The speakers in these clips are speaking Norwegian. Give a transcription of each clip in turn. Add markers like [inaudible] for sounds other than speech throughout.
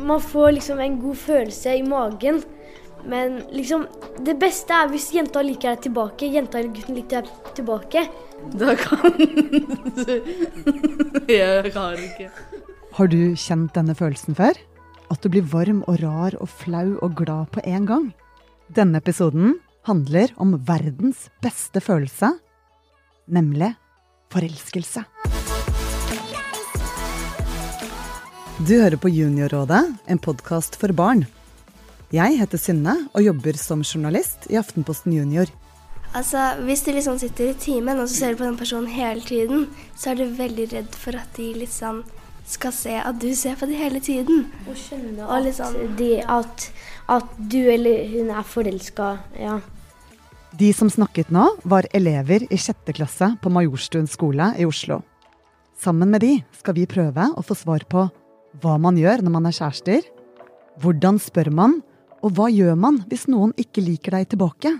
Man får liksom en god følelse i magen. Men liksom, det beste er hvis jenta liker deg tilbake. Jenta eller gutten liker deg tilbake. Da kan du [laughs] Jeg har ikke. Har du kjent denne følelsen før? At du blir varm og rar og flau og glad på en gang? Denne episoden handler om verdens beste følelse, nemlig forelskelse. Du hører på Juniorrådet, en podkast for barn. Jeg heter Synne og jobber som journalist i Aftenposten Junior. Altså, Hvis du liksom sitter i timen og så ser du på den personen hele tiden, så er du veldig redd for at de liksom skal se at du ser på dem hele tiden. Og skjønne Og at, liksom, de, at, at du eller hun er forelska. Ja. De som snakket nå, var elever i sjette klasse på Majorstuen skole i Oslo. Sammen med de skal vi prøve å få svar på hva man gjør når man er kjærester, hvordan spør man, og hva gjør man hvis noen ikke liker deg tilbake?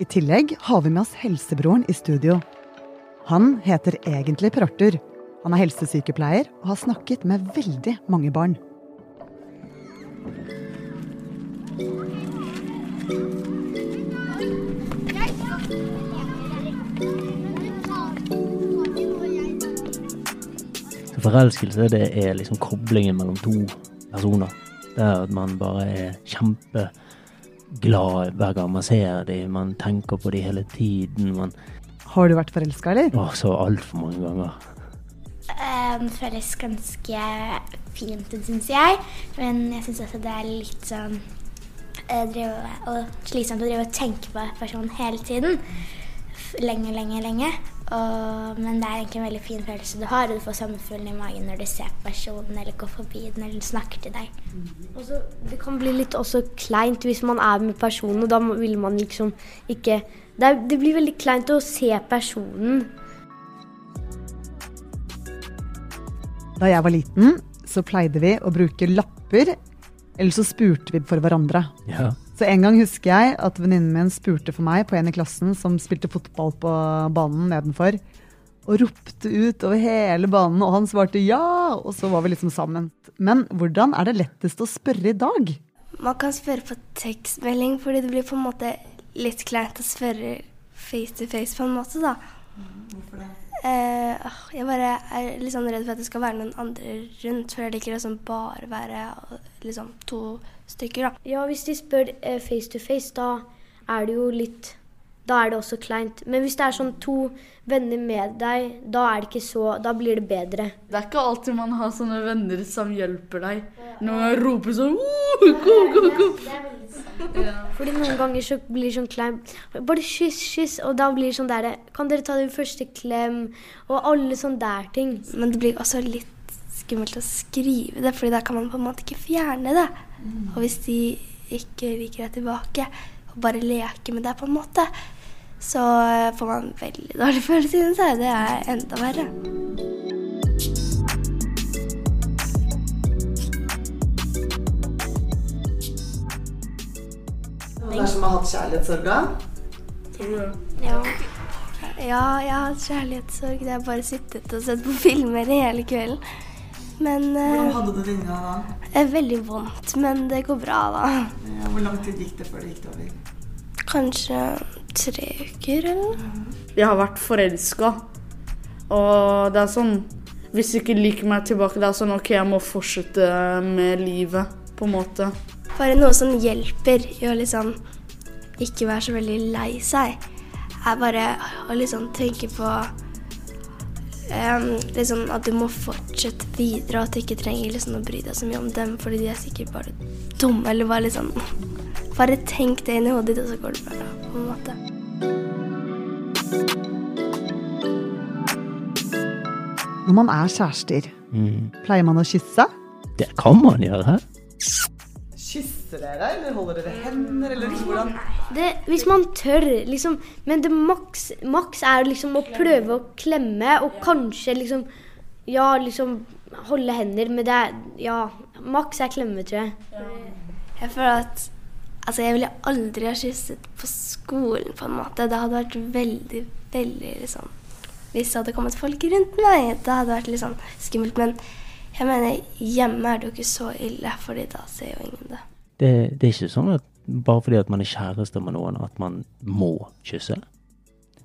I tillegg har vi med oss helsebroren i studio. Han heter egentlig Per Arthur. Han er helsesykepleier og har snakket med veldig mange barn. Forelskelse det er liksom koblingen mellom to personer. Det er at man bare er kjempeglad hver gang man ser dem. Man tenker på dem hele tiden. Man Har du vært forelska, eller? Å, så altfor mange ganger. Um, føles ganske fint ut, syns jeg. Men jeg syns også det er litt sånn eh, og slitsomt å drive og tenke på personen hele tiden. Lenge, lenge, lenge. Og, men det er egentlig en veldig fin følelse du har, du får sommerfuglen i magen når du ser personen, eller går forbi den, eller snakker til deg. Også, det kan bli litt også kleint hvis man er med personen, og da vil man liksom ikke det, er, det blir veldig kleint å se personen. Da jeg var liten, så pleide vi å bruke lapper, eller så spurte vi for hverandre. Ja. Så en gang husker jeg at venninnen min spurte for meg på en i klassen som spilte fotball på banen nedenfor, og ropte ut over hele banen, og han svarte ja, og så var vi liksom sammen. Men hvordan er det lettest å spørre i dag? Man kan spørre på tekstmelding, fordi det blir på en måte litt kleint å spørre face to face på en måte, da. Hvorfor det? Eh, jeg bare er litt sånn redd for at det skal være noen andre rundt, for jeg liker å liksom bare være liksom to stykker, da. Ja, hvis de spør eh, face to face, da er det jo litt Da er det også kleint. Men hvis det er sånn to venner med deg, da er det ikke så Da blir det bedre. Det er ikke alltid man har sånne venner som hjelper deg. Når man roper sånn «Woo, Go, go, go! Fordi noen ganger så blir det sånn kleint. Bare kyss, kyss. Og da blir det sånn der Kan dere ta den første klem? Og alle sånne der ting. Men det blir også litt skummelt å skrive det, fordi da kan man på en måte ikke fjerne det. Og hvis de ikke liker deg tilbake, og bare leker med deg på en måte, så eh, får man veldig dårlig [laughs] følelse inni seg. Det er enda verre. Noen som har hatt kjærlighetssorg? Ja. ja, jeg har hatt kjærlighetssorg. Det er bare sittet og sett på filmer hele kvelden. Men Hvordan hadde du det inne da? er veldig vondt. Men det går bra, da. Hvor lang tid gikk det før det gikk over? Kanskje tre uker, eller noe. Jeg har vært forelska. Og det er sånn Hvis du ikke liker meg tilbake, det er sånn OK, jeg må fortsette med livet, på en måte. Bare noe som hjelper i å liksom ikke være så veldig lei seg, er bare å liksom tenke på em, liksom at du må fortsette videre, og at du ikke trenger liksom å bry deg så mye om dem, fordi de er sikkert bare dumme, eller bare liksom Bare tenk det inn i hodet ditt, og så går det bra, på en måte. Når man er kjærester, Mm. pleier man å kysse? Det kan man gjøre. Kysser dere, eller holder dere hender, eller liksom hvordan? Det, hvis man tør, liksom. Men det maks, maks er liksom å prøve å klemme, og kanskje liksom Ja, liksom holde hender, men det er Ja, maks er klemme, tror jeg. Jeg føler at Altså, jeg ville aldri ha kysset på skolen, på en måte. Det hadde vært veldig, veldig liksom Hvis det hadde kommet folk rundt meg, det hadde vært litt sånn skummelt. Men jeg Jeg mener, hjemme er det jo ikke så ille, fordi da ser jo ingen det. Det, det er ikke sånn at bare fordi at man er kjæreste med noen, at man må kysse.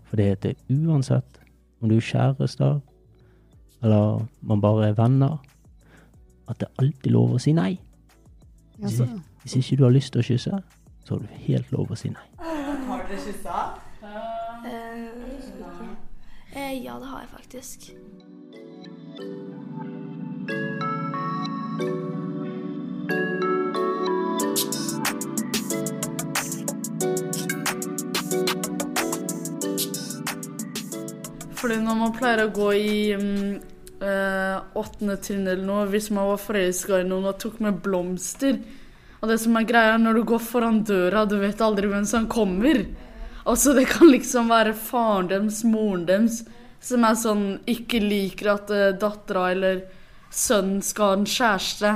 For det heter uansett om du er kjærester, eller man bare er venner, at det alltid er lov å si nei. Hvis. Hvis ikke du har lyst til å kysse, så har du helt lov å si nei. Har dere kyssa? Eh, eh, ja, det har jeg faktisk. Fordi når man pleier å gå i åttende um, åttende trinn eller noe, hvis man var forelska i noen og tok med blomster Og det som er greia, når du går foran døra, du vet aldri hvem som kommer. Altså, det kan liksom være faren deres, moren deres, som er sånn ikke liker at uh, dattera eller sønnen skal ha en kjæreste.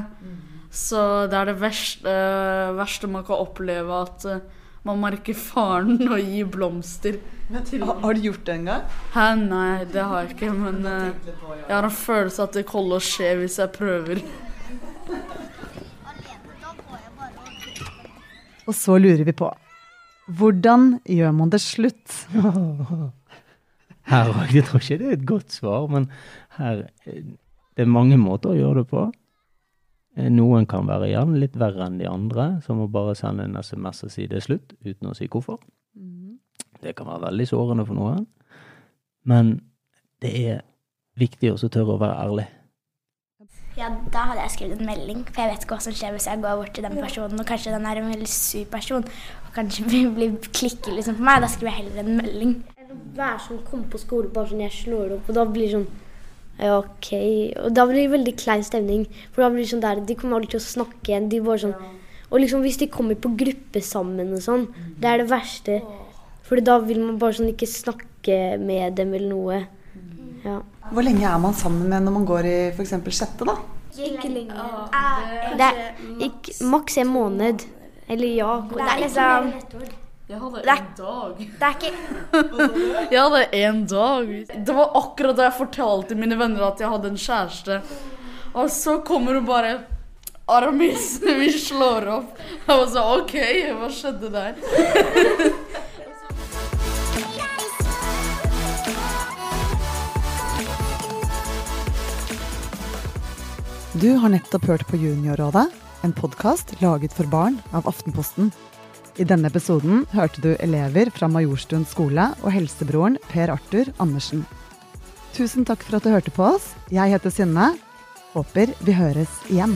Så det er det verste, uh, verste man kan oppleve, at eh, man merker faren og gir blomster. Har, har du gjort det en gang? Hæ, nei, det har jeg ikke, men eh, jeg har en følelse at det kommer til å skje hvis jeg prøver. Og så lurer vi på hvordan gjør man det slutt? Her òg. Jeg tror ikke det er et godt svar, men her eh, Det er mange måter å gjøre det på. Eh, Noen kan være igjen litt verre enn de andre, som å bare sende en SMS og si det er slutt, uten å si hvorfor. Det kan være veldig sårende for noen. Men det er viktig også å tørre å være ærlig. Ja, da hadde jeg skrevet en melding, for jeg vet ikke hva som skjer hvis jeg går bort til den personen, og kanskje den er en veldig sur person, og kanskje [laughs] blir, klikker liksom på meg. Da skriver jeg heller en melding. Hver som kommer på skole, bare sånn jeg slår det opp, og da blir det sånn OK. Og da blir det veldig klein stemning. For da blir det sånn der, De kommer aldri til å snakke igjen. De bare sånn Og liksom hvis de kommer på gruppe sammen og sånn, det er det verste. For da vil man bare sånn ikke snakke med dem eller noe. Ja. Hvor lenge er man sammen med når man går i f.eks. sjette, da? Ikke lenge. Det er ikke, maks en måned. Eller ja. Det er liksom Jeg hadde Det er- en dag. Det er ikke [laughs] Jeg hadde en dag. Det var akkurat da jeg fortalte mine venner at jeg hadde en kjæreste. Og så kommer hun bare Aramis, [laughs] vi slår opp. Jeg var sånn OK, hva skjedde der? [laughs] Du har nettopp hørt på Juniorrådet, en podkast laget for barn av Aftenposten. I denne episoden hørte du elever fra Majorstuen skole og helsebroren Per Arthur Andersen. Tusen takk for at du hørte på oss. Jeg heter Synne. Håper vi høres igjen.